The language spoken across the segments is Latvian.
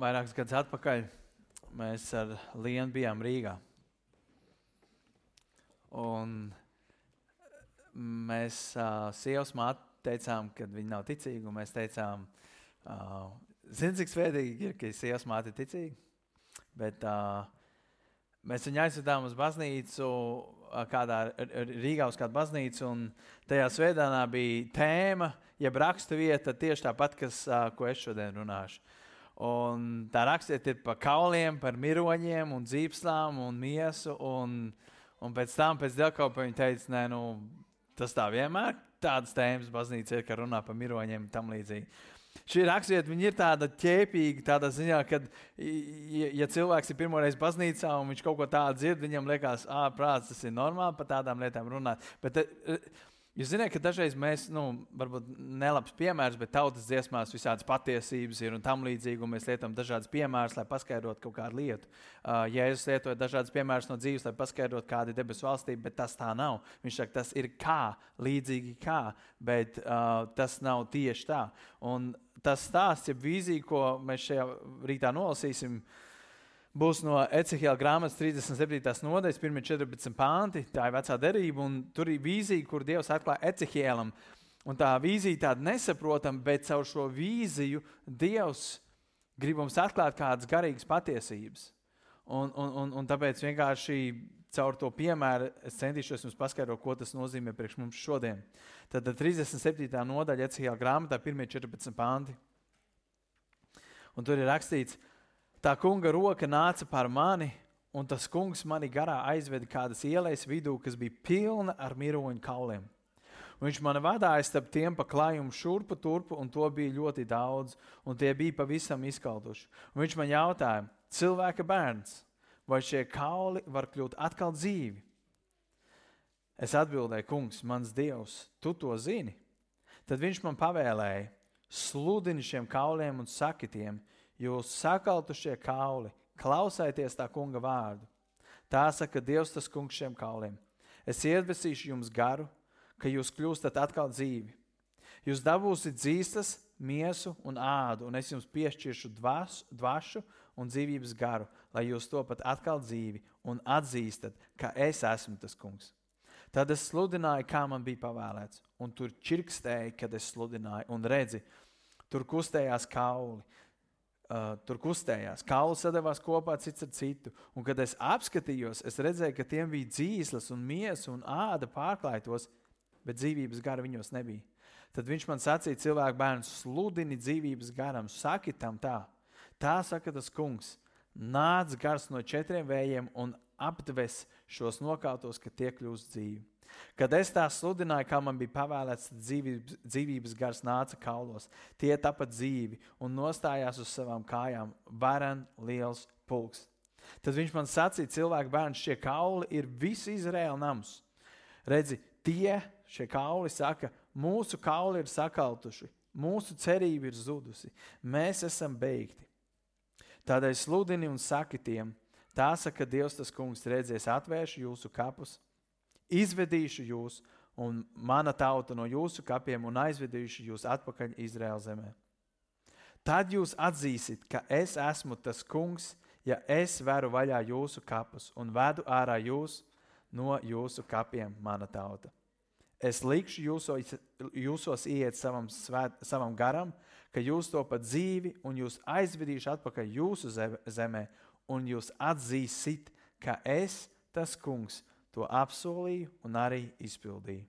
vairākus gadus atpakaļ mēs ar Lienu bijām Rīgā. Un mēs uh, sievas māte teicām, ka viņa nav ticīga, un mēs teicām, uh, zini, cik svētīgi ir, ka sievas māte ir ticīga. Bet uh, mēs viņu aizvedām uz baznīcu, uh, kādā Rīgā uz kādu baznīcu, un tajā svētdienā bija tēma, jeb rakstu vieta tieši tāpat, kas, uh, ko es šodien runāšu. Un tā rakstiet ir par kauliem, par miroņiem un dzīveslām un miesu. Un, un pēc tam, pēc dievkalpa, viņi teica, nē, nu, tas tā vienmēr tādas tēmas baznīca ir, ka runā par miroņiem un tam līdzīgi. Šī raksturvieta ir tāda ķēpīga, tādā ziņā, ka, ja, ja cilvēks ir pirmoreiz baznīcā un viņš kaut ko tādu dzird, viņam liekas, ah, prāts, tas ir normāli par tādām lietām runāt. Bet, Jūs zināt, ka dažreiz mēs, nu, varbūt nelabs piemērs, bet tautas dziesmās visādas patiesības ir un tam līdzīgi, un mēs lietojam dažādas piemērus, lai paskaidrotu kaut kādu lietu. Uh, Jēzus lietoja dažādas piemērus no dzīves, lai paskaidrotu, kāda ir debesu valstība, bet tas tā nav. Viņš saka, tas ir kā, līdzīgi kā, bet uh, tas nav tieši tā. Un tas stāsts, ja vīzija, ko mēs šajā rītā nolasīsim, uh, būs no Ecehela grāmatas 37. nodaļas, 1,14 pānti. Tā ir vecā derība, un tur ir vīzija, kur Dievs atklāja Ecehelam. Un tā vīzija tāda nesaprotama, bet caur šo vīziju Dievs grib mums atklāt kādas garīgas patiesības. Un, un, un, un tāpēc vienkārši caur to piemēru es centīšos jums paskaidrot, ko tas nozīmē priekš mums šodien. Tad 37. nodaļa Ecehela grāmatā, 1,14 pānti. Un tur ir rakstīts, ka Tā kunga roka nāca par mani, un tas kungs mani garā aizveda kādas ielas vidū, kas bija pilna ar miroņu kauliem. Un viņš man vadīja starp tiem pa klājumu šurpu turpu, un to bija ļoti daudz, un tie bija pavisam izkaltuši. Un viņš man jautāja, cilvēka bērns, vai šie kauli var kļūt atkal dzīvi? Es atbildēju, kungs, mans dievs, tu to zini. Tad viņš man pavēlēja, sludini šiem kauliem un saki tiem, jūs sakaltušie kauli, klausieties tā kunga vārdu. Tā saka Dievs, tas kungs šiem kauliem. Es iedvesīšu jums garu, ka jūs kļūstat atkal dzīvi. Jūs dabūsiet dzīstas, miesu un ādu, un es jums piešķiršu dvas, dvašu un dzīvības garu, lai jūs topat atkal dzīvi un atzīstat, ka es esmu tas kungs. Tad es sludināju, kā man bija pavēlēts, un tur čirkstēja, kad es sludināju, un redzi, tur kustējās kauli, Uh, tur kustējās, kauli sadavās kopā cits ar citu. Un, kad es apskatījos, es redzēju, ka tiem bija dzīslas, un miesa un āda pārklātos, bet dzīvības gara viņos nebija. Tad viņš man sacīja, cilvēku bērns, sludini dzīvības garam, saki tam tā. Tā saka tas kungs, nāc gars no četriem vējiem un aptves šos nokautos, ka tie kļūst dzīvi. Kad es tā sludināju, kā man bija pavēlēts, dzīvības, dzīvības gars nāca kaulos. Tie tapa dzīvi un nostājās uz savām kājām, varen liels pulks. Tad viņš man sacīja, cilvēku bērns, šie kauli ir visi Izraēla nams. Redzi, tie šie kauli saka, mūsu kauli ir sakaltuši, mūsu cerība ir zudusi, mēs esam beigti. Tādēļ sludini un saki tiem, tā saka Dievs, tas kungs, redzēs, atvēršu jūsu kapus izvedīšu jūs un mana tauta no jūsu kapiem un aizvedīšu jūs atpakaļ Izraēlas zemē. Tad jūs atzīsiet, ka es esmu tas kungs, ja es veru vaļā jūsu kapus un vedu ārā jūs no jūsu kapiem, mana tauta. Es likšu jūsos, jūsos iet savam, svēt, savam garam, ka jūs to pat dzīvi un jūs aizvedīšu atpakaļ jūsu zemē, un jūs atzīsiet, ka es, tas kungs, to apsolīju un arī izpildīju.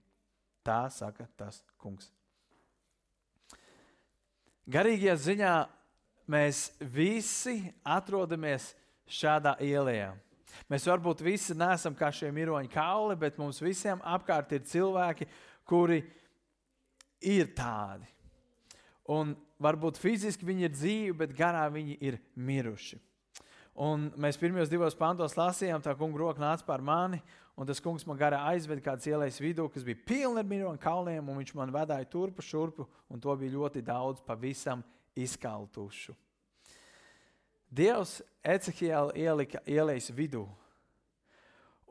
Tā saka tas kungs. Garīgajā ziņā mēs visi atrodamies šādā ielā. Mēs varbūt visi neesam kā šie miroņi kauli, bet mums visiem apkārt ir cilvēki, kuri ir tādi. Un varbūt fiziski viņi ir dzīvi, bet garā viņi ir miruši. Un mēs pirmajos divos pantos lasījām, tā kunga roka nāca pār mani, un tas kungs man garā aizveda kādas ielas vidū, kas bija pilna ar miroņu kalniem, un viņš man vedāja turpu šurpu, un to bija ļoti daudz, pavisam izkaltušu. Dievs Ecehielu ielika ielas vidū.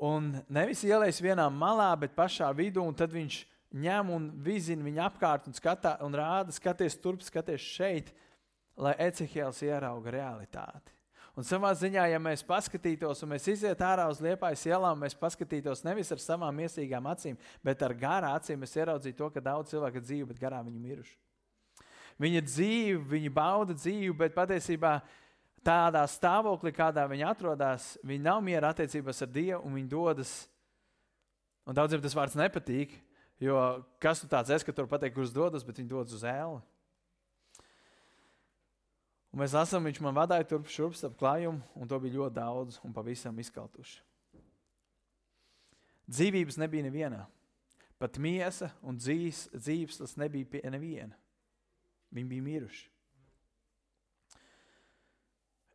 Un nevis ielais vienā malā, bet pašā vidū, un tad viņš ņem un vizina viņu apkārt un, skatā, un rāda, skaties turp, skaties šeit. lai Ecehēls ierauga realitāti. Un savā ziņā, ja mēs paskatītos, un mēs izietu ārā uz liepājas ielām, mēs paskatītos nevis ar savām iesīgām acīm, bet ar garā acīm, mēs ieraudzītu to, ka daudz cilvēku ir dzīvi, bet garā viņi miruši. Viņi ir dzīvi, viņi bauda dzīvi, bet patiesībā tādā stāvoklī, kādā viņi atrodas, viņi nav miera attiecībās ar Dievu un viņi dodas. Un daudziem tas vārds nepatīk, jo kas tu tāds esi, ka tur pateikt, kurš dodas, bet viņi dodas uz ēli. Un mēs lasām, viņš man vadīja turp šurp ap klājumu, un to bija ļoti daudz un pavisam izkaltuši. Dzīvības nebija nevienā. Pat miesa un dzīves, dzīves tas nebija pie neviena. Viņi bija miruši.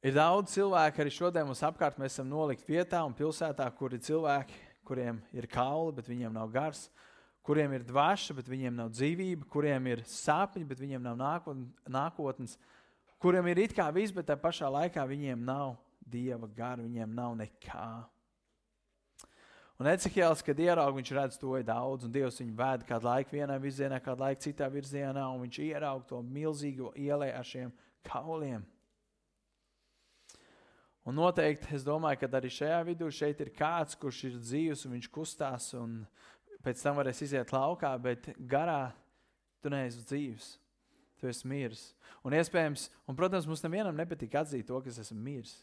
Ir daudz cilvēku arī šodien mums apkārt. Mēs esam nolikti vietā un pilsētā, kur ir cilvēki, kuriem ir kauli, bet viņiem nav gars, kuriem ir dvaša, bet viņiem nav dzīvība, kuriem ir sapņi, bet viņiem nav nākotnes kuriem ir it kā viss, bet tā pašā laikā viņiem nav dieva gara, viņiem nav nekā. Un Ecehēls, kad ieraudzīja, viņš redz to daudz, un Dievs viņu vēd kādu laiku vienā virzienā, kādu laiku citā virzienā, un viņš ieraudzīja to milzīgo ielē ar šiem kauliem. Un noteikti es domāju, ka arī šajā vidū šeit ir kāds, kurš ir dzīves, un viņš kustās, un pēc tam varēs iziet laukā, bet garā tu neesi dzīves tu esi miris. Un, iespējams, un, protams, mums nevienam nepatīk atzīt to, ka esmu miris.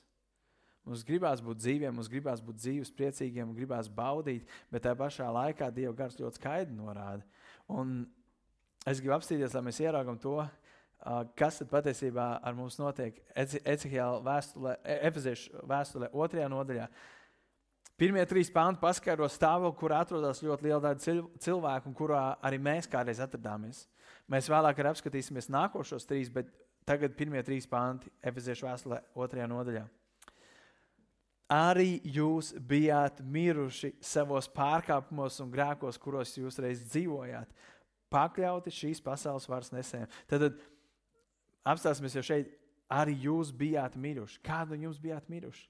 Mums gribās būt dzīviem, mums gribās būt dzīves, priecīgiem, gribās baudīt, bet tajā pašā laikā Dieva gars ļoti skaidri norāda. Un es gribu apstīties, lai mēs ieraugam to, kas patiesībā ar mums notiek Ecehēla vēstulē, e, Efeziešu vēstulē, otrajā nodaļā. Pirmie trīs panti paskaidro stāvokli, kur atrodas ļoti liela daļa cilvēku, un kurā arī mēs kādreiz atradāmies. Mēs vēlāk apskatīsimies nākošos trīs, bet tagad pirmie trīs panti Efeziešu vēstulē, otrajā nodaļā. Arī jūs bijāt miruši savos pārkāpumos un grēkos, kuros jūs reiz dzīvojāt, pakļauti šīs pasaules varas nesējiem. Tad apstāsimies jau šeit. Arī jūs bijāt miruši. Kādu jums bijāt miruši?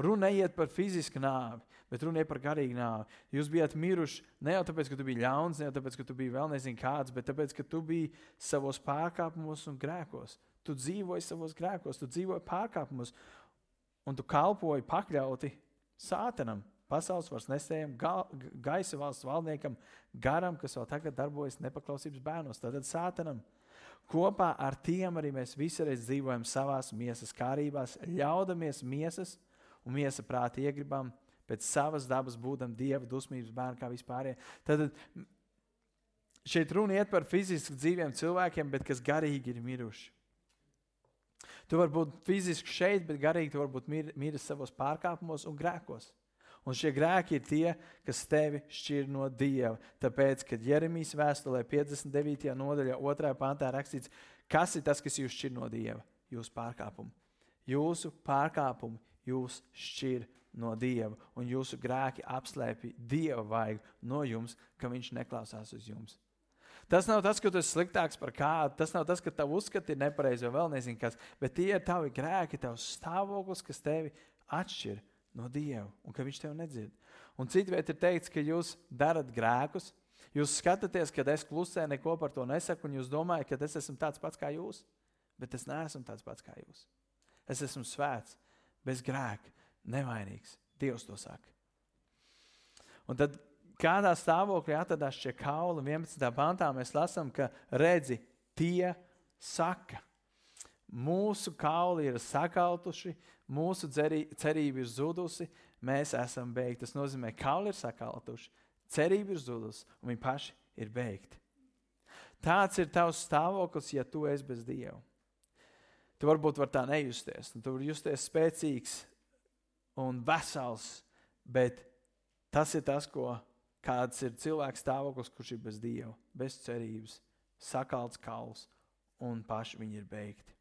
Runa neiet par fizisku nāvi, bet runa ir par garīgu nāvi. Jūs bijat miruši ne jau tāpēc, ka tu biji ļauns, ne jau tāpēc, ka tu biji vēl nezinu kāds, bet tāpēc, ka tu biji savos pārkāpumos un grēkos. Tu dzīvoji savos grēkos, tu dzīvoji pārkāpumos, un tu kalpoji pakļauti sātanam, pasaules varas nesējam, ga gaisa valsts valdniekam, garam, kas vēl tagad darbojas nepaklausības bērnos, tātad sātanam. Kopā ar tiem arī mēs visi dzīvojam savās miesas kārībās, ļaudamies miesas un miesa prāta iegribam, pēc savas dabas būdam dieva dusmības bērni kā vispārējie. Tad šeit runa iet par fiziski dzīviem cilvēkiem, bet kas garīgi ir miruši. Tu vari būt fiziski šeit, bet garīgi tu vari būt mir, miris savos pārkāpumos un grēkos. Un šie grēki ir tie, kas tevi šķir no Dieva. Tāpēc, kad Jeremijas vēstulē 59. nodaļā, 2. pantā rakstīts, kas ir tas, kas jūs šķir no Dieva? Jūsu pārkāpumi. Jūsu pārkāpumi jūs šķir no Dieva, un jūsu grēki apslēpj Dieva vaigu no jums, ka Viņš neklausās uz jums. Tas nav tas, ka tu esi sliktāks par kādu, tas nav tas, ka tavu uzskati ir nepareizi vai vēl nezinu kas, bet tie ir tavi grēki, tavs stāvoklis, kas tevi atšķir no Dieva un ka Viņš tevi nedzird. Un citviet ir teikts, ka jūs darat grēkus, jūs skatāties, kad es klusē neko par to nesaku, un jūs domājat, ka es esmu tāds pats kā jūs, bet es neesmu tāds pats kā jūs. Es esmu svēts, bez grēka, nevainīgs. Dievs to saka. Un tad kādā stāvoklī atradās šie kauli, 11. pantā mēs lasām, ka redzi, tie saka. Mūsu kauli ir sakautuši, mūsu cerība ir zudusi, mēs esam beigti. Tas nozīmē, ka kauli ir sakautuši, cerība ir zudusi un viņi paši ir beigti. Tāds ir tavs stāvoklis, ja tu esi bez Dieva. Tu varbūt var tā nejusties. Tu vari justies spēcīgs un vesels, bet tas ir tas, ko kāds ir cilvēks stāvoklis, kurš ir bez dieva, bez cerības, sakalts kauls un paši viņi ir beigti.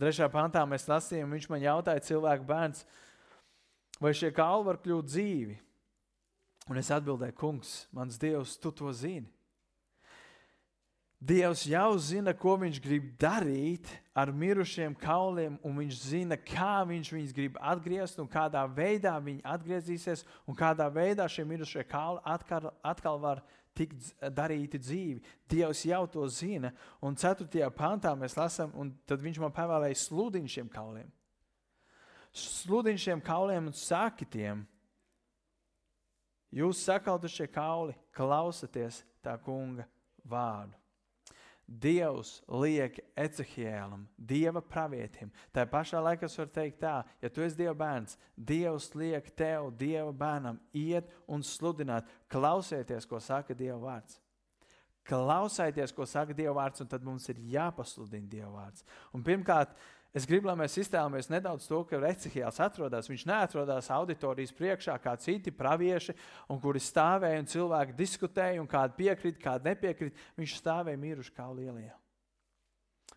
Trešā pantā mēs lasījām, viņš man jautāja, cilvēku bērns, vai šie kauli var kļūt dzīvi? Un es atbildēju, kungs, mans dievs, tu to zini. Dievs jau zina, ko viņš grib darīt ar mirušiem kauliem, un viņš zina, kā viņš viņus grib atgriezt, un kādā veidā viņi atgriezīsies, un kādā veidā šie mirušie kauli atkal, atkal var tikt darīti dzīvi. Dievs jau to zina. Un 4. pantā mēs lasām, un tad viņš man pavēlēja sludināt šiem kauliem. Sludināt šiem kauliem un saki tiem, jūs sakautušie kauli, klausieties tā kunga vārdu. Dievs liek Ecehēlam, Dieva pravietim. Tā pašā laikā es varu teikt, tā, ja tu esi Dieva bērns, Dievs liek tev, Dieva bērnam, iet un sludināt, klausieties, ko saka Dieva vārds. Klausieties, ko saka Dieva vārds, un tad mums ir jāpasludina Dieva vārds. Un pirmkārt, Es gribu, lai mēs iztēlojamies nedaudz to, ka Recihijāls atrodas. Viņš neatrodas auditorijas priekšā, kā citi pravieši, kuri stāvēja un cilvēki diskutēja, un kādi piekrīt, kādi nepiekrīt. Viņš stāvēja miruši kā lielie.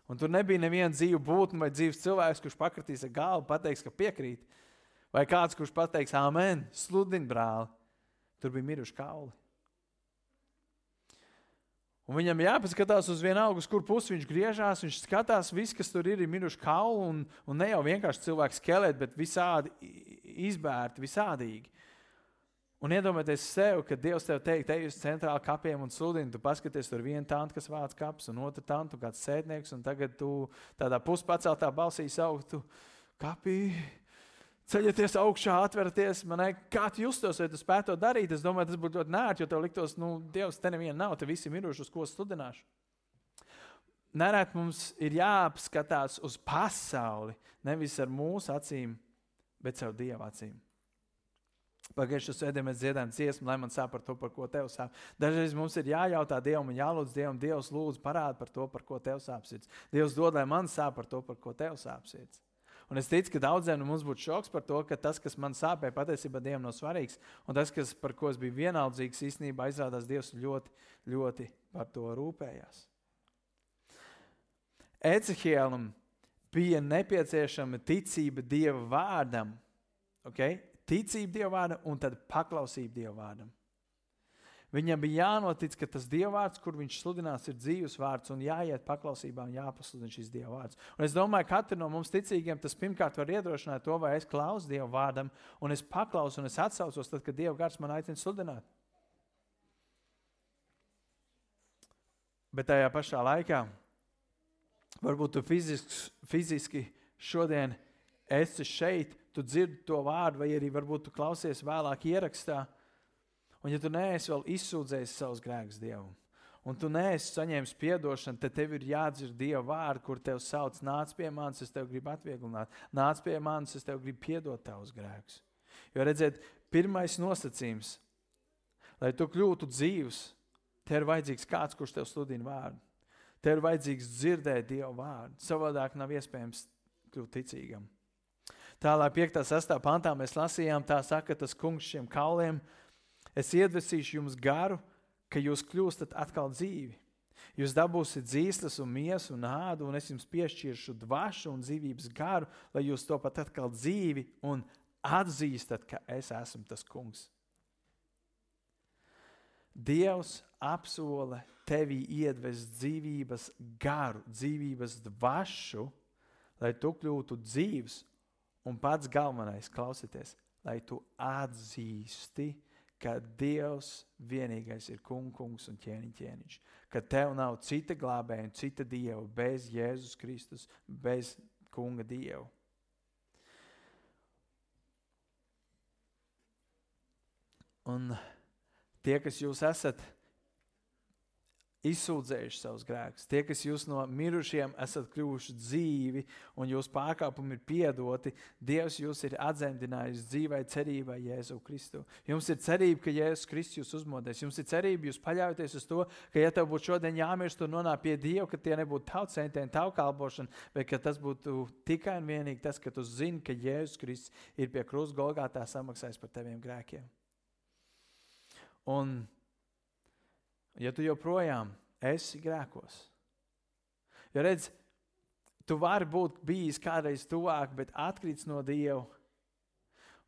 Un tur nebija neviena dzīva būtne vai dzīves cilvēks, kurš pakritīs ar galvu, pateiks, ka piekrīt. Vai kāds, kurš pateiks, Āmen, sludini, brāli. Tur bija miruši kauli. Un viņam jāpaskatās uz vienu augu, kur pusi viņš griežās. Viņš skatās, viss, kas tur ir, ir miruši kauli. Un, un ne jau vienkārši cilvēks skeleti, bet visādi izbērti, visādīgi. Un iedomājieties sev, ka Dievs tev teikt, ej uz centrālajiem kapiem un sludini. Tu paskaties, tur viena tante, kas vāc kapus, un otra tante, kāds sēdnieks. Un tagad tu tādā puspaceltā balsī sauktu kapī ceļieties augšā, atveraties. Ne, kā tu justos, vai tu spētu to darīt? Es domāju, tas būtu ļoti nērti, jo tev liktos, nu, Dievs, te neviena nav, te visi miruši, uz ko studināšu. Nerēt mums ir jāapskatās uz pasauli, nevis ar mūsu acīm, bet caur Dieva acīm. Pagājušajā sēdē mēs dziedājām dziesmu, lai man par to, par ko tev sāp. Dažreiz mums ir jājautā Dievam jālūdz Dievam, Dievs lūdzu parāda par to, par ko tev sāp sirds. Dievs dod, lai man sāp par to, par ko tev sāp sirds. Un es ticu, ka daudziem no mums būtu šoks par to, ka tas, kas man sāpēja, patiesībā Dievam nav svarīgs. Un tas, kas, par ko es biju vienaldzīgs, īstenībā izrādās Dievs ļoti, ļoti par to rūpējās. Ecehēlam bija nepieciešama ticība Dieva vārdam, okay? ticība Dieva vārdam un tad paklausība Dieva vārdam. Viņam bija jānotic, ka tas dievvvārds, kur viņš sludinās, ir dzīves vārds un jāiet paklausībā un jāpasludina šis dievvvārds. Un es domāju, ka katru no mums ticīgiem tas pirmkārt var iedrošināt to, vai es klausu Dieva vārdam, un es paklausu un es atsaucos, tad, kad Dieva gars man aicina sludināt. Bet tajā pašā laikā varbūt tu fiziski, fiziski šodien esi šeit, tu dzirdi to vārdu, vai arī varbūt tu klausies vēlāk ierakstā. Un, ja tu neesi vēl izsūdzējis savus grēkus Dievam, un tu neesi saņēmis atdošanu, tad tev ir jādzird Dieva vārdu, kur te sauc, nāc pie manis, es tev gribu atvieglināt, nāc pie manis, es tev gribu piedot tavus grēkus. Jo redziet, pirmais nosacījums, lai tu kļūtu dzīvs, tev ir vajadzīgs kāds, kurš tev sludina vārdu. Tev ir vajadzīgs dzirdēt Dieva vārdu. Savādāk nav iespējams kļūt ticīgam. Tālāk, 5. un 6. pantā mēs lasījām, tā saka tas kungs šiem kauliem. Es iedvesīšu jums garu, ka jūs kļūstat atkal dzīvi. Jūs dabūsiet dzīslas un miesu un ādu, un es jums piešķiršu dvašu un dzīvības garu, lai jūs to pat atkal dzīvi un atzīstat, ka es esmu tas kungs. Dievs apsola tevī iedvest dzīvības garu, dzīvības dvašu, lai tu kļūtu dzīvs, un pats galvenais, klausieties, lai tu atzīsti, ka Dievs vienīgais ir kungs un ķēniņ, ķēniņš. Ka tev nav cita glābēja un cita dieva bez Jēzus Kristus, bez kunga dieva. Un tie, kas jūs esat, izsūdzējuši savus grēkus. Tie, kas jūs no mirušiem esat kļuvuši dzīvi un jūsu pārkāpumi ir piedoti, Dievs jūs ir atzemdinājis dzīvai cerībai Jēzu Kristu. Jums ir cerība, ka Jēzus Kristus jūs uzmodēs. Jums ir cerība, jūs paļaujaties uz to, ka, ja tev būtu šodien jāmirst un nonākt pie Dieva, ka tie nebūtu tauts centieni, tavu kalpošana, bet ka tas būtu tikai un vienīgi tas, ka tu zini, ka Jēzus Kristus ir pie krusta Golgātā samaksājis par taviem grēkiem. Un ja tu joprojām esi grēkos. Jo redz, tu vari būt bijis kādreiz tuvāk, bet atkrits no Dieva.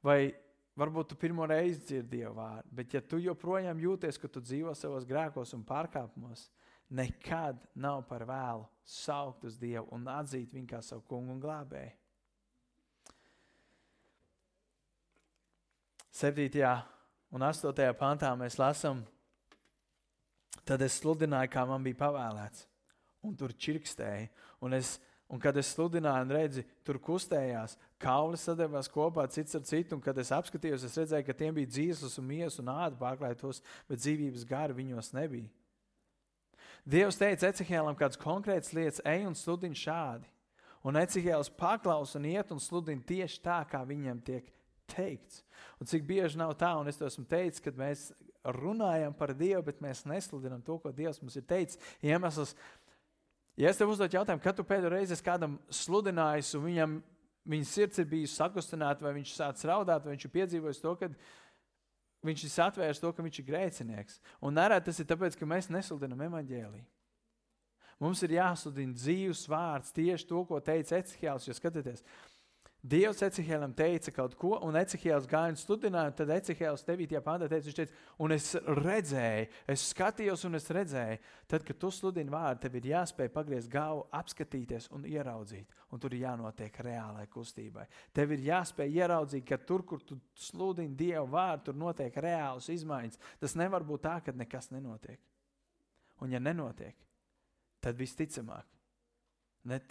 Vai varbūt tu pirmo reizi dzirdi Dieva vārdu, bet ja tu joprojām jūties, ka tu dzīvo savos grēkos un pārkāpumos, nekad nav par vēlu saukt uz Dievu un atzīt viņu kā savu kungu un glābēju. 7. un 8. pantā mēs lasām, Tad es sludināju, kā man bija pavēlēts, un tur čirkstēja. Un, es, un kad es sludināju, un redzu, tur kustējās, kauli sadevās kopā cits ar citu, un kad es apskatījos, es redzēju, ka tiem bija dzīslis un miesas un āda pārklātos, bet dzīvības gara viņos nebija. Dievs teica Ecehēlam kādas konkrētas lietas, ej un sludini šādi. Un Ecehēls paklaus un iet un sludina tieši tā, kā viņam tiek teikts. Un cik bieži nav tā, un es to esmu teicis, kad mēs runājam par Dievu, bet mēs nesludinām to, ko Dievs mums ir teicis. Iemesls, ja es tev uzdotu jautājumu, kad tu pēdējo reizi kādam sludinājis, un viņam viņa sirds ir bijusi sakustināta, vai viņš sācis raudāt, vai viņš ir piedzīvojis to, ka viņš ir atvērs to, ka viņš ir grēcinieks. Un nereti tas ir tāpēc, ka mēs nesludinām evaņģēlīju. Mums ir jāsludina dzīves vārds, tieši to, ko teica Ecihēls. Jo skatieties, Dievs Ecihēlam teica kaut ko, un Ecihēls gāja un sludināja. Tad Ecihēls 9. pāntā teica, viņš teica, un es redzēju, es skatījos, un es redzēju, tad, kad tu sludini vārdu, tev ir jāspēj pagriezt galvu, apskatīties un ieraudzīt. Un tur ir jānotiek reālai kustībai. Tev ir jāspēj ieraudzīt, ka tur, kur tu sludini Dievu vārdu, tur notiek reāls izmaiņas. Tas nevar būt tā, ka nekas nenotiek. Un ja nenotiek, tad visticamāk, ne,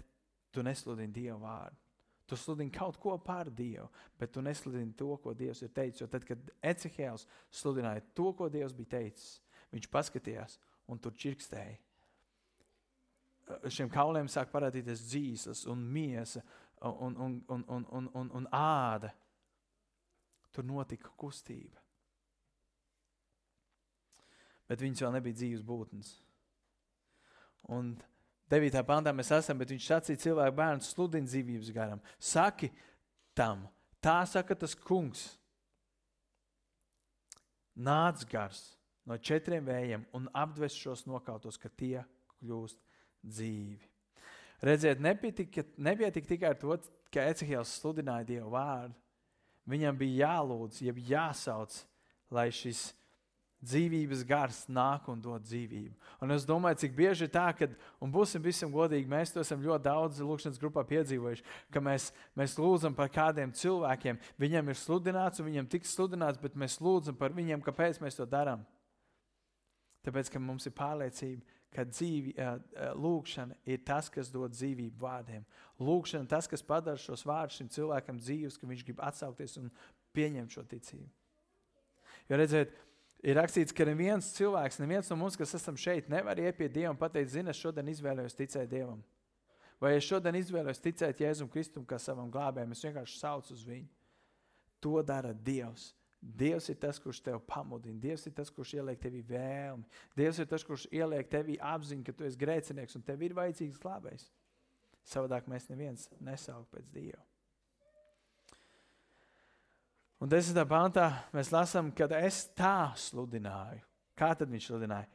tu nesludini Dievu vārdu. Tu sludini kaut ko par Dievu, bet tu nesludini to, ko Dievs ir teicis. Jo tad, kad Ecehēls sludināja to, ko Dievs bija teicis, viņš paskatījās un tur čirkstēja. Šiem kauliem sāk parādīties dzīslas un miesa un, un, un, un, un, un, un āda. Tur notika kustība. Bet viņas vēl nebija dzīves būtnes. Un 9. pantā mēs esam, bet viņš sacīja cilvēku bērnu sludina dzīvības garam. Saki tam, tā saka tas kungs. Nāc gars no četriem vējiem un apdves šos nokautos, ka tie kļūst dzīvi. Redziet, nepietika, nepietika tikai ar to, ka Ecehils sludināja Dievu vārdu. Viņam bija jālūdz, jeb jāsauc, lai šis dzīvības gars nāk un dod dzīvību. Un es domāju, cik bieži ir tā, ka, un būsim visam godīgi, mēs to esam ļoti daudz lūkšanas grupā piedzīvojuši, ka mēs, mēs lūdzam par kādiem cilvēkiem. Viņam ir sludināts, un viņam tiks sludināts, bet mēs lūdzam par viņiem, kāpēc mēs to darām. Tāpēc, ka mums ir pārliecība, ka dzīvi, lūkšana ir tas, kas dod dzīvību vārdiem. Lūkšana ir tas, kas padara šos vārdus šim cilvēkam dzīves, ka viņš grib atsaukties un pieņemt šo ticību. Jo redziet, ir rakstīts, ka neviens cilvēks, neviens no mums, kas esam šeit, nevar iet pie Dieva un pateikt, zini, es šodien izvēlējos ticēt Dievam. Vai es šodien izvēlējos ticēt Jēzum Kristum kā savam glābējam, es vienkārši saucu uz viņu. To dara Dievs. Dievs ir tas, kurš tev pamudina. Dievs ir tas, kurš ieliek tevī vēlmi. Dievs ir tas, kurš ieliek tevī apziņu, ka tu esi grēcinieks un tev ir vajadzīgs glābējs. Savādāk mēs neviens nesauktu pēc Dieva. Un desmitā pantā mēs lasām, kad es tā sludināju. Kā tad viņš sludināja?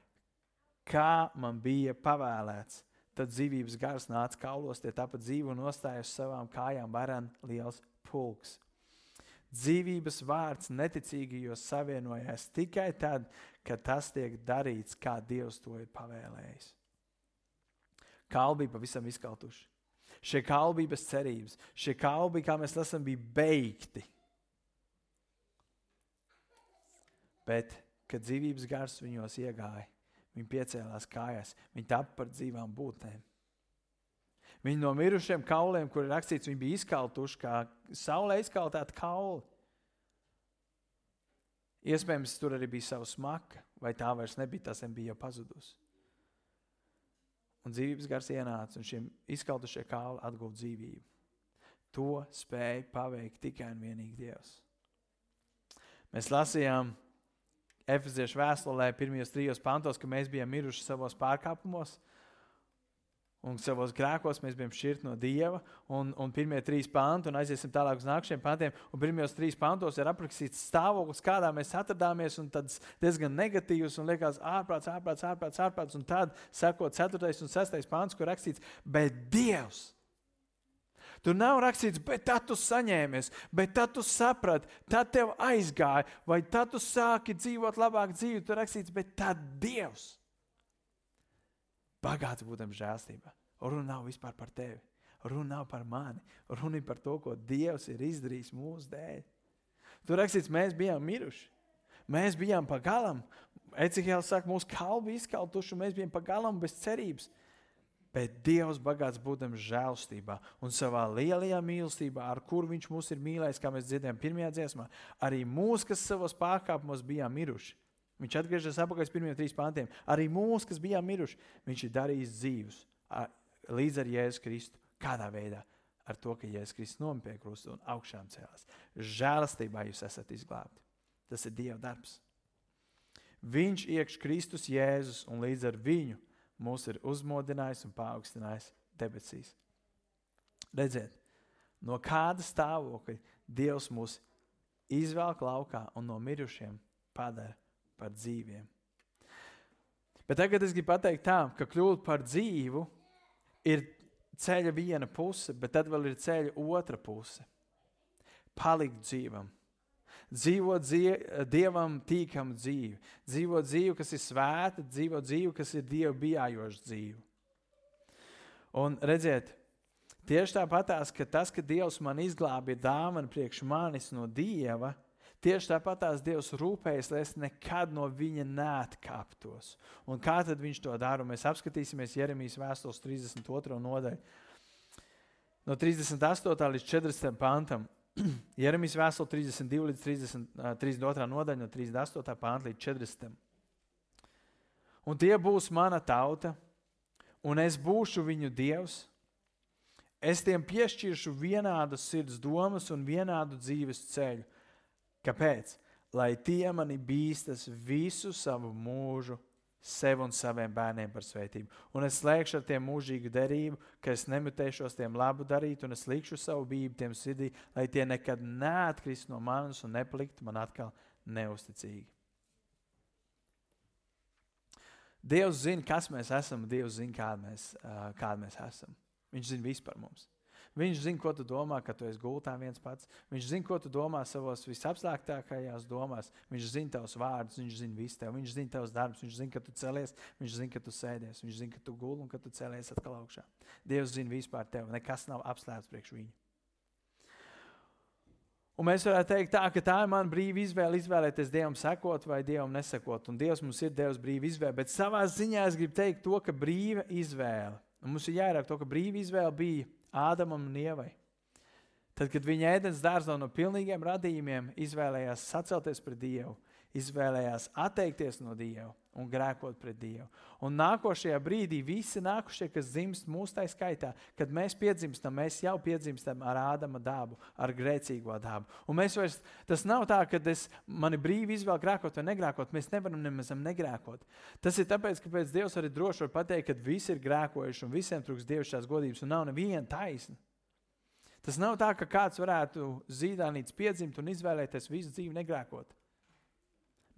Kā man bija pavēlēts, tad dzīvības gars nāca kaulos, tie tāpat dzīvo un nostājās savām kājām varan liels pulks. Dzīvības vārds neticīgajos savienojās tikai tad, kad tas tiek darīts, kā Dievs to ir pavēlējis. Kalbi bija pavisam izkaltuši. Šie kalbi bez cerības. Šie kalbi, kā mēs lasām, bija beigti. Bet, kad dzīvības gars viņos iegāja, viņi piecēlās kājās, viņi tapu par dzīvām būtnēm. Viņi no mirušiem kauliem, kur ir rakstīts, viņi bija izkaltuši kā saulē izkaltēti kauli. Iespējams, tur arī bija sava smaka, vai tā vairs nebija, tas bija jau pazudusi. Un dzīvības gars ienāca, un šiem izkaltušie kauli atguva dzīvību. To spēja paveikt tikai un vienīgi Dievs. Mēs lasījām, Efeziešu vēstulē, pirmajos trijos pantos, ka mēs bijām miruši savos pārkāpumos. Un savos grēkos mēs bijām šķirti no Dieva. Un, un pirmie trīs panti, un aiziesim tālāk uz nākamajiem pantiem. Un pirmajos trīs pantos ir aprakstīts stāvoklis, kādā mēs atrodāmies. Un tas diezgan negatīvs un liekas, ārprāts, ārprāts, ārprāts. ārprāts. Un tad seko 4. un 6. pants, kur rakstīts, bet Dievs Tur nav rakstīts, bet tad tu saņēmies, bet tad tu saprati, tad tev aizgāja, vai tad tu sāki dzīvot labāk dzīvi. Tur rakstīts, bet tad Dievs. Bagāts būtam žēlstībā. Runa nav vispār par tevi. Runa nav par mani. Runa ir par to, ko Dievs ir izdarījis mūsu dēļ. Tur rakstīts, mēs bijām miruši. Mēs bijām pa galam. Ecihēls saka, mūsu kalbi izkaltuši, un mēs bijām pa galam bez cerības. Bet Dievs bagāts būdams žēlstībā un savā lielajā mīlestībā, ar kuru Viņš mūs ir mīlējis, kā mēs dzirdējām pirmajā dziesmā, arī mūs, kas savos pārkāpumos bijām miruši. Viņš atgriežas atpakaļ uz pirmiem trīs pantiem. Arī mūs, kas bijām miruši, viņš ir darījis dzīvus līdz ar Jēzu Kristu. Kādā veidā? Ar to, ka Jēzus Kristus nomira pie krusta un augšām cēlās. Žēlastībā jūs esat izglābti. Tas ir Dieva darbs. Viņš iekš Kristus Jēzus un līdz ar viņu mūs ir uzmodinājis un paaugstinājis debesīs. Redziet, no kāda stāvokļa Dievs mūs izvelk laukā un no mirušiem padara par dzīviem. Bet tagad es gribu pateikt tā, ka kļūt par dzīvu ir ceļa viena puse, bet tad vēl ir ceļa otra puse. Palikt dzīvam dzīvot dzie, dievam tīkamu dzīvi, dzīvot dzīvi, kas ir svēta, dzīvot dzīvi, kas ir dievu bijājoša dzīve. Un redziet, tieši tāpatās, ka tas, ka Dievs man izglāba, ir dāvana priekš manis no Dieva. Tieši tāpatās Dievs rūpējas, lai es nekad no viņa neatkāptos. Un kā tad viņš to dara? Mēs apskatīsimies Jeremijas vēstules 32. nodaļu. No 38. līdz 40. pantam. Jeremijas vēstule 32 līdz 30, 32 nodaļa, no 38. pānta līdz 40. Un tie būs mana tauta, un es būšu viņu dievs. Es tiem piešķiršu vienādas sirds domas un vienādu dzīves ceļu. Kāpēc? Lai tie mani bīstas visu savu mūžu sev un saviem bērniem par svētību. Un es slēgšu ar tiem mūžīgu derību, ka es nemutēšos tiem labu darīt, un es likšu savu bību tiem sirdī, lai tie nekad neatkrist no manis un nepalikt man atkal neusticīgi. Dievs zina, kas mēs esam, Dievs zina, kāda mēs, kāda mēs esam. Viņš zina visu par mums. Viņš zina, ko tu domā, kad tu esi gultā viens pats. Viņš zina, ko tu domā savos visapstāktākajās domās. Viņš zina tavus vārdus, viņš zina visu tevi. Viņš zina tavus darbus, viņš zina, ka tu celies, viņš zina, ka tu sēdies, viņš zina, ka tu guli un ka tu celies atkal augšā. Dievs zina vispār tevi. Nekas nav apslēpts priekš viņu. Un mēs varētu teikt, tā, ka tā ir mana brīva izvēle, izvēlēties Dievam sekot vai Dievam nesekot. Un Dievs mums ir devis brīvu izvēli. Bet savā ziņā es gribu teikt to, ka brīva izvēle, un mums ir jārāk to, ka brīva izvēle bija Ādamam un Ievai. Tad, kad viņi ēdienas dārzā no pilnīgiem radījumiem izvēlējās sacelties pret Dievu, izvēlējās atteikties no Dieva un grēkot pret Dievu. Un nākošajā brīdī visi nākušie, kas dzimst mūsu tā skaitā, kad mēs piedzimstam, mēs jau piedzimstam ar ādama dabu, ar grēcīgo dabu. Un mēs vairs, tas nav tā, ka es, mani brīvi izvēlu grēkot vai negrēkot. Mēs nevaram nemaz negrēkot. Tas ir tāpēc, ka pēc Dievs arī droši var pateikt, ka visi ir grēkojuši un visiem trūks dievišķās godības un nav neviena taisna. Tas nav tā, ka kāds varētu zīdānīts piedzimt un izvēlēties visu dzīvi negrēkot.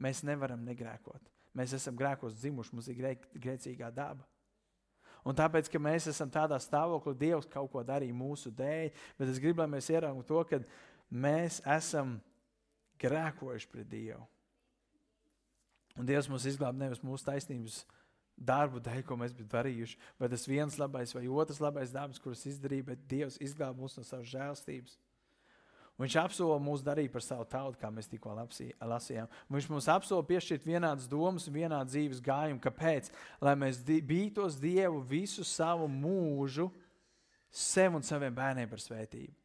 Mēs nevaram negrēkot. Mēs esam grēkos dzimuši, mums ir grēk, grēcīgā daba. Un tāpēc, ka mēs esam tādā stāvoklī, Dievs kaut ko darīja mūsu dēļ, bet es gribu, lai mēs ieraugtu to, ka mēs esam grēkojuši pret Dievu. Un Dievs mūs izglāba nevis mūsu taisnības darbu dēļ, ko mēs bijām darījuši, vai tas viens labais vai otrs labais darbs, kurus izdarīja, bet Dievs izglāba mūs no savas žēlstības. Viņš apsola mūs darīt par savu tautu, kā mēs tikko lasījām. Viņš mums apsola piešķirt vienādas domas un vienādu dzīves gājumu. Kāpēc? Lai mēs bītos Dievu visu savu mūžu, sev un saviem bērniem par svētību.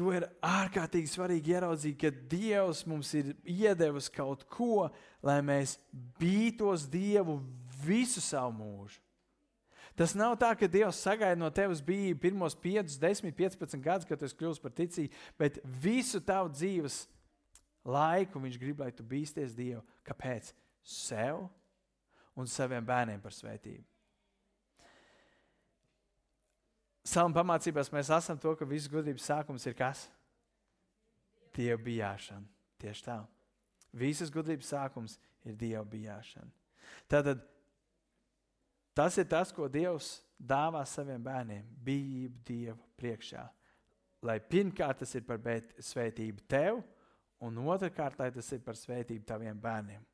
To ir ārkārtīgi svarīgi ieraudzīt, ka Dievs mums ir iedevis kaut ko, lai mēs bītos Dievu visu savu mūžu. Tas nav tā, ka Dievs sagaida no tevis bija pirmos 5, 10, 15 gadus, kad tu kļūsi par ticīgu, bet visu tavu dzīves laiku viņš grib, lai tu bīsties Dievu. Kāpēc? Sev un saviem bērniem par svētību. Salmu pamācībās mēs esam to, ka visas gudrības sākums ir kas? Dieva bijāšana. Tieši tā. Visas gudrības sākums ir Dieva bijāšana. Tātad Tas ir tas, ko Dievs dāvā saviem bērniem - bijību Dieva priekšā. Lai pirmkārt tas ir par svētību tev, un otrkārt, lai tas ir par svētību taviem bērniem.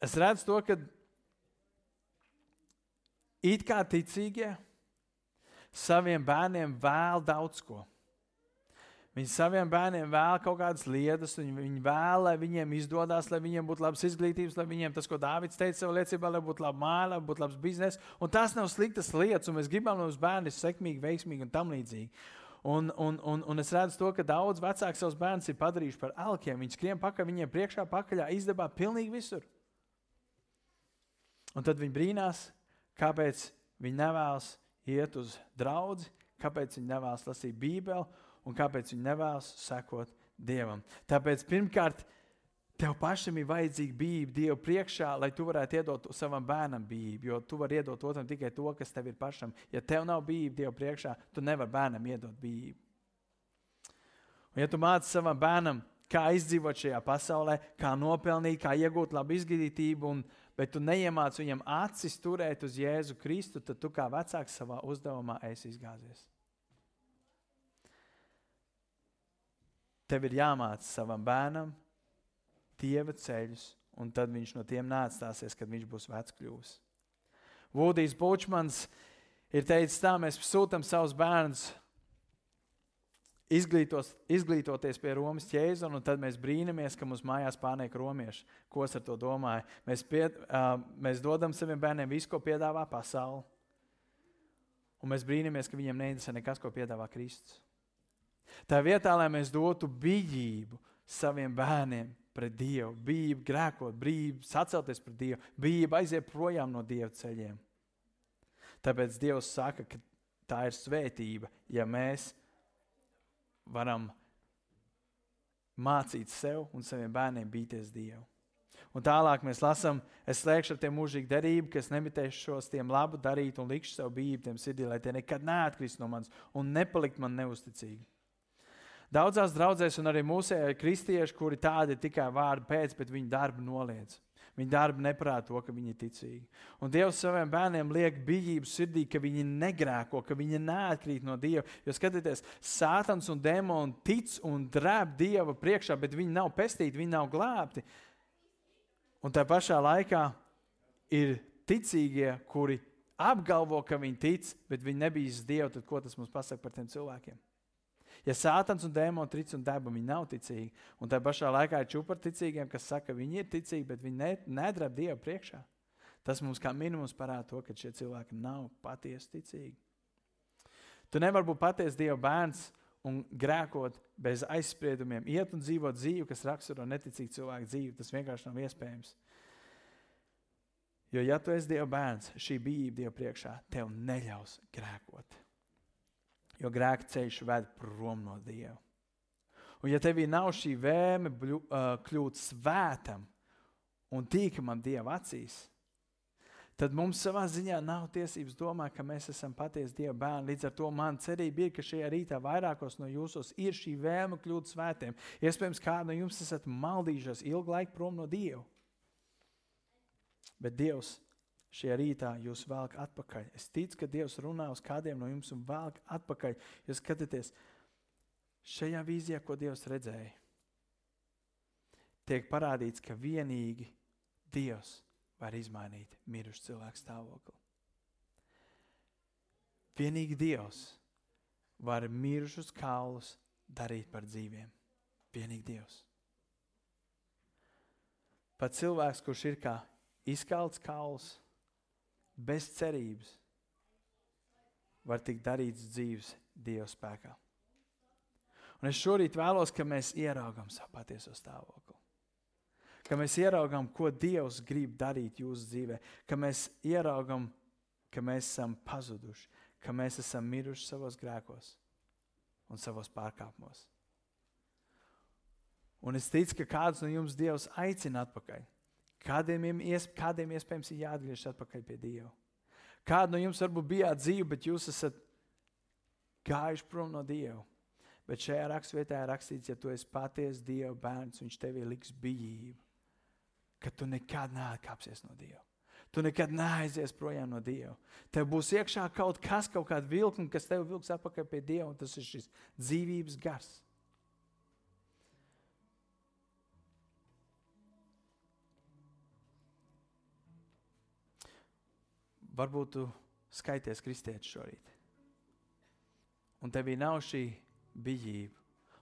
Es redzu to, ka it kā ticīgie saviem bērniem vēl daudz ko. Viņi saviem bērniem vēl kaut kādas lietas, un viņi vēl, lai viņiem izdodas, lai viņiem būtu labas izglītības, lai viņiem tas, ko Dārvids teica savā liecībā, lai būtu laba māja, lai būtu labs bizness. Un tās nav sliktas lietas, un mēs gribam, lai mūsu bērni ir sekmīgi, veiksmīgi un tam līdzīgi. Un, un, un, un es redzu to, ka daudz vecāku savus bērnus ir padarījuši par alkiem. Viņi skrien pakaļ, viņiem priekšā pakaļā izdevā pilnīgi visur. Un tad viņi brīnās, kāpēc viņi nevēlas iet uz draugu, kāpēc viņi nevēlas lasīt Bībeli un kāpēc viņi nevēlas sekot Dievam. Tāpēc pirmkārt, tev pašam ir vajadzīga bība Dieva priekšā, lai tu varētu iedot savam bērnam bību. Jo tu vari iedot otram tikai to, kas tev ir pašam. Ja tev nav bība Dieva priekšā, tu nevari bērnam iedot bību. Un ja tu māci savam bērnam, kā izdzīvot šajā pasaulē, kā nopelnīt, kā iegūt labu izglītību, un, bet tu neiemāci viņam acis turēt uz Jēzu Kristu, tad tu kā vecāks savā uzdevumā esi izgāzies. Tev ir jāmāca savam bērnam dieva ceļus, un tad viņš no tiem neatstāsies, kad viņš būs vecs kļuvis. Vudijs Bučmans ir teicis, tā mēs sūtām savus bērnus izglītos, izglītoties pie Romas ķēzona, un tad mēs brīnamies, ka mums mājās pārniek romieši. Ko es ar to domāju? Mēs, pie, uh, mēs dodam saviem bērniem visu, ko piedāvā pasaule. Un mēs brīnamies, ka viņiem neinteresē nekas, ko piedāvā Kristus. Tā vietā, lai mēs dotu bijību saviem bērniem pret Dievu, bijību grēkot, brīvību sacelties pret Dievu, bijību aiziet projām no Dieva ceļiem. Tāpēc Dievs saka, ka tā ir svētība, ja mēs varam mācīt sev un saviem bērniem bīties Dievu. Un tālāk mēs lasām, es slēgšu ar tiem mūžīgu derību, ka es nemitēšu šos tiem labu darīt un likšu savu bību tiem sirdī, lai tie nekad neatkrist no manis un nepalikt man neusticīgi. Daudzās draudzēs, un arī mūsējie kristieši, kuri tādi tikai vārdu pēc, bet viņu darbu noliedz. Viņa darba neprāt to, ka viņi ir ticīgi. Un Dievs saviem bērniem liek bijību sirdī, ka viņi negrēko, ka viņi neatkrīt no Dieva. Jo skatieties, Sātans un demoni tic un drēb Dieva priekšā, bet viņi nav pestīti, viņi nav glābti. Un tā pašā laikā ir ticīgie, kuri apgalvo, ka viņi tic, bet viņi nebija Dievu. Tad ko tas mums pasaka par tiem cilvēkiem? Ja sātans un dēmoni tic un daba, viņi nav ticīgi. Un tā pašā laikā ir čūpa ar ticīgiem, kas saka, ka viņi ir ticīgi, bet viņi ne, nedrab Dievu priekšā. Tas mums kā minimums parāda to, ka šie cilvēki nav patiesi ticīgi. Tu nevari būt patiesi Dieva bērns un grēkot bez aizspriedumiem, iet un dzīvot dzīvi, kas raksturo neticīgu cilvēku dzīvi. Tas vienkārši nav iespējams. Jo, ja tu esi Dieva bērns, šī bijība Dieva priekšā tev neļaus grēkot. Jo grēka ceļš ved prom no Dieva. Un, ja tevī nav šī vēlme kļūt svētam un tīkamam Dieva acīs, tad mums savā ziņā nav tiesības domāt, ka mēs esam patiesi Dieva bērni. Līdz ar to man cerība ir, ka šajā rītā vairākos no jūsos ir šī vēlme kļūt svētiem. Iespējams, kādu no jums esat maldījušies ilgu laiku prom no Dieva. Bet Dievs šajā rītā jūs velk atpakaļ. Es ticu, ka Dievs runā uz kādiem no jums un velk atpakaļ. Jūs skatāties šajā vīzijā, ko Dievs redzēja. Tiek parādīts, ka vienīgi Dievs var izmainīt mirušu cilvēku stāvokli. Vienīgi Dievs var mirušus kaulus darīt par dzīviem. Vienīgi Dievs. Pat cilvēks, kurš ir kā izkalts kauls, bez cerības var tikt darīts dzīves Dieva spēkā. Un es šorīt vēlos, ka mēs ieraugām savu patieso stāvokli. Ka mēs ieraugām, ko Dievs grib darīt jūsu dzīvē, ka mēs ieraugām, ka mēs esam pazuduši, ka mēs esam miruši savos grēkos un savos pārkāpumos. Un es ticu, ka kāds no jums Dievs aicina atpakaļ. Kādiem, iesp kādiem iespējams ir jāatgriežas atpakaļ pie Dieva? Kāda no jums varbūt bijāt dzīve, bet jūs esat gājuši prom no Dieva? Bet šajā raksturvietā ir rakstīts, ja tu esi patiesa Dieva bērns, viņš tev liks bijību, ka tu nekad neatkāpsies no Dieva. Tu nekad neaizies projām no Dieva. Tev būs iekšā kaut kas, kaut kāda vilkme, kas tev vilks atpakaļ pie Dieva, un tas ir šis dzīvības gars. Varbūt tu skaities kristietis šorīt. Un tevī nav šī bijība.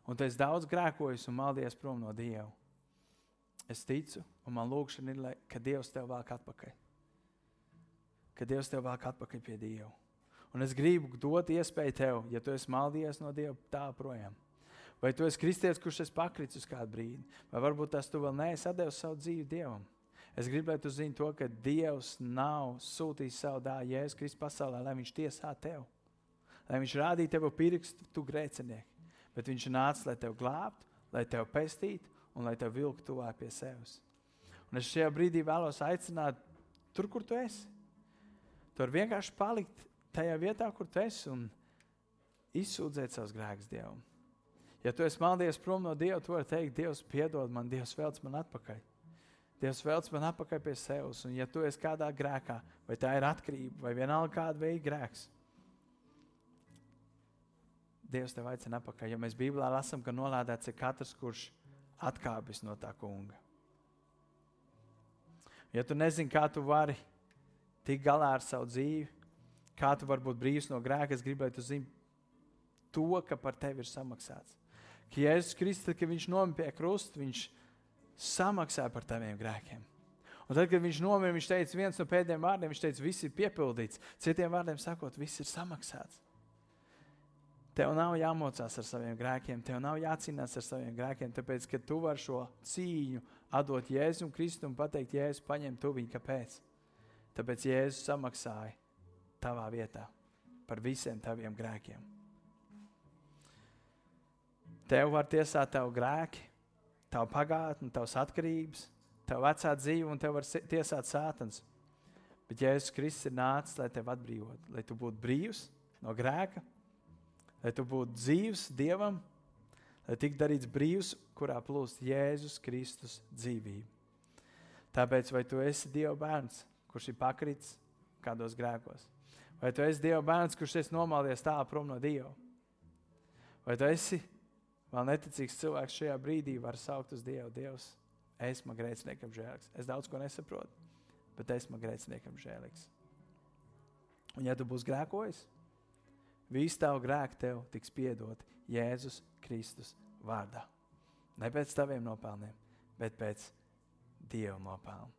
un tu esi daudz grēkojis un maldies prom no Dieva. Es ticu, un man lūkšana ir, ka Dievs tev vāk atpakaļ. Ka Dievs tev vāk atpakaļ pie Dieva. Un es gribu dot iespēju tev, ja tu esi maldījies no Dieva, tā projām. Vai tu esi kristietis, kurš ir pakritis uz kādu brīdi, vai varbūt tas tu vēl neesi devis savu dzīvi Dievam. Es gribētu zināt to, ka Dievs nav sūtījis savu dāvanu Jēzus Kristus pasaulē, lai viņš tiesā tevi. Lai viņš rādītu tev pirkstu, tu grēcinieki. Bet viņš nāca, lai tevi glābtu, lai tevi pestītu un lai tevi vilktu tuvāk pie sevis. Un es šajā brīdī vēlos aicināt, tur, kur tu esi. Tur vienkārši palikt tajā vietā, kur tu esi un izsūdzēt savus grēkus Dievam. Ja tu esi maldījies prom no Dieva, tu vari teikt, Dievs, piedod man, Dievs, velc man atpakaļ. Dievs velc man atpakaļ pie sevis. Un, ja tu esi kādā grēkā, vai tā ir atkarība, vai vienalga kāda veida grēks, Dievs tev aicina atpakaļ. Ja mēs Bībelē lasām, ka nolādēts ir katrs, kurš atkāpjas no tā kunga. Ja tu nezini, kā tu vari tikt galā ar savu dzīvi, kā tu vari būt brīvs no grēka, es gribēju, lai tu zini to, ka par tevi ir samaksāts. Ka Jēzus Kristus, kad viņš nomira pie krusta, viņš ir samaksā par taviem grēkiem. Un tad, kad viņš nomira, viņš teica, viens no pēdējiem vārdiem, viņš teica, viss ir piepildīts. Citiem vārdiem sakot, viss ir samaksāts. Tev nav jāmocās ar saviem grēkiem, tev nav jācīnās ar saviem grēkiem, tāpēc, ka tu vari šo cīņu atdot Jēzum Kristum un pateikt, Jēzus, paņem tu viņu, kāpēc? Tāpēc Jēzus samaksāja tavā vietā par visiem taviem grēkiem. Tev var tiesāt tavu grēku, tavu pagātni, tavas atkarības, tavu vecā dzīvi, un tev var tiesāt sātans. Bet Jēzus Kristus ir nācis, lai tevi atbrīvotu, lai tu būtu brīvs no grēka, lai tu būtu dzīvs Dievam, lai tiktu darīts brīvs, kurā plūst Jēzus Kristus dzīvība. Tāpēc, vai tu esi Dieva bērns, kurš ir pakritis kādos grēkos, vai tu esi Dieva bērns, kurš ir nomaldies tālu prom no Dieva, vai tu esi Vēl neticīgs cilvēks šajā brīdī var saukt uz Dievu. Dievs, esmu grēciniekam žēlīgs. Es daudz ko nesaprotu, bet esmu grēciniekam žēlīgs. Un, ja tu būsi grēkojis, visi tavi grēki tev tiks piedoti Jēzus Kristus vārdā. Ne pēc taviem nopelniem, bet pēc Dieva nopelniem.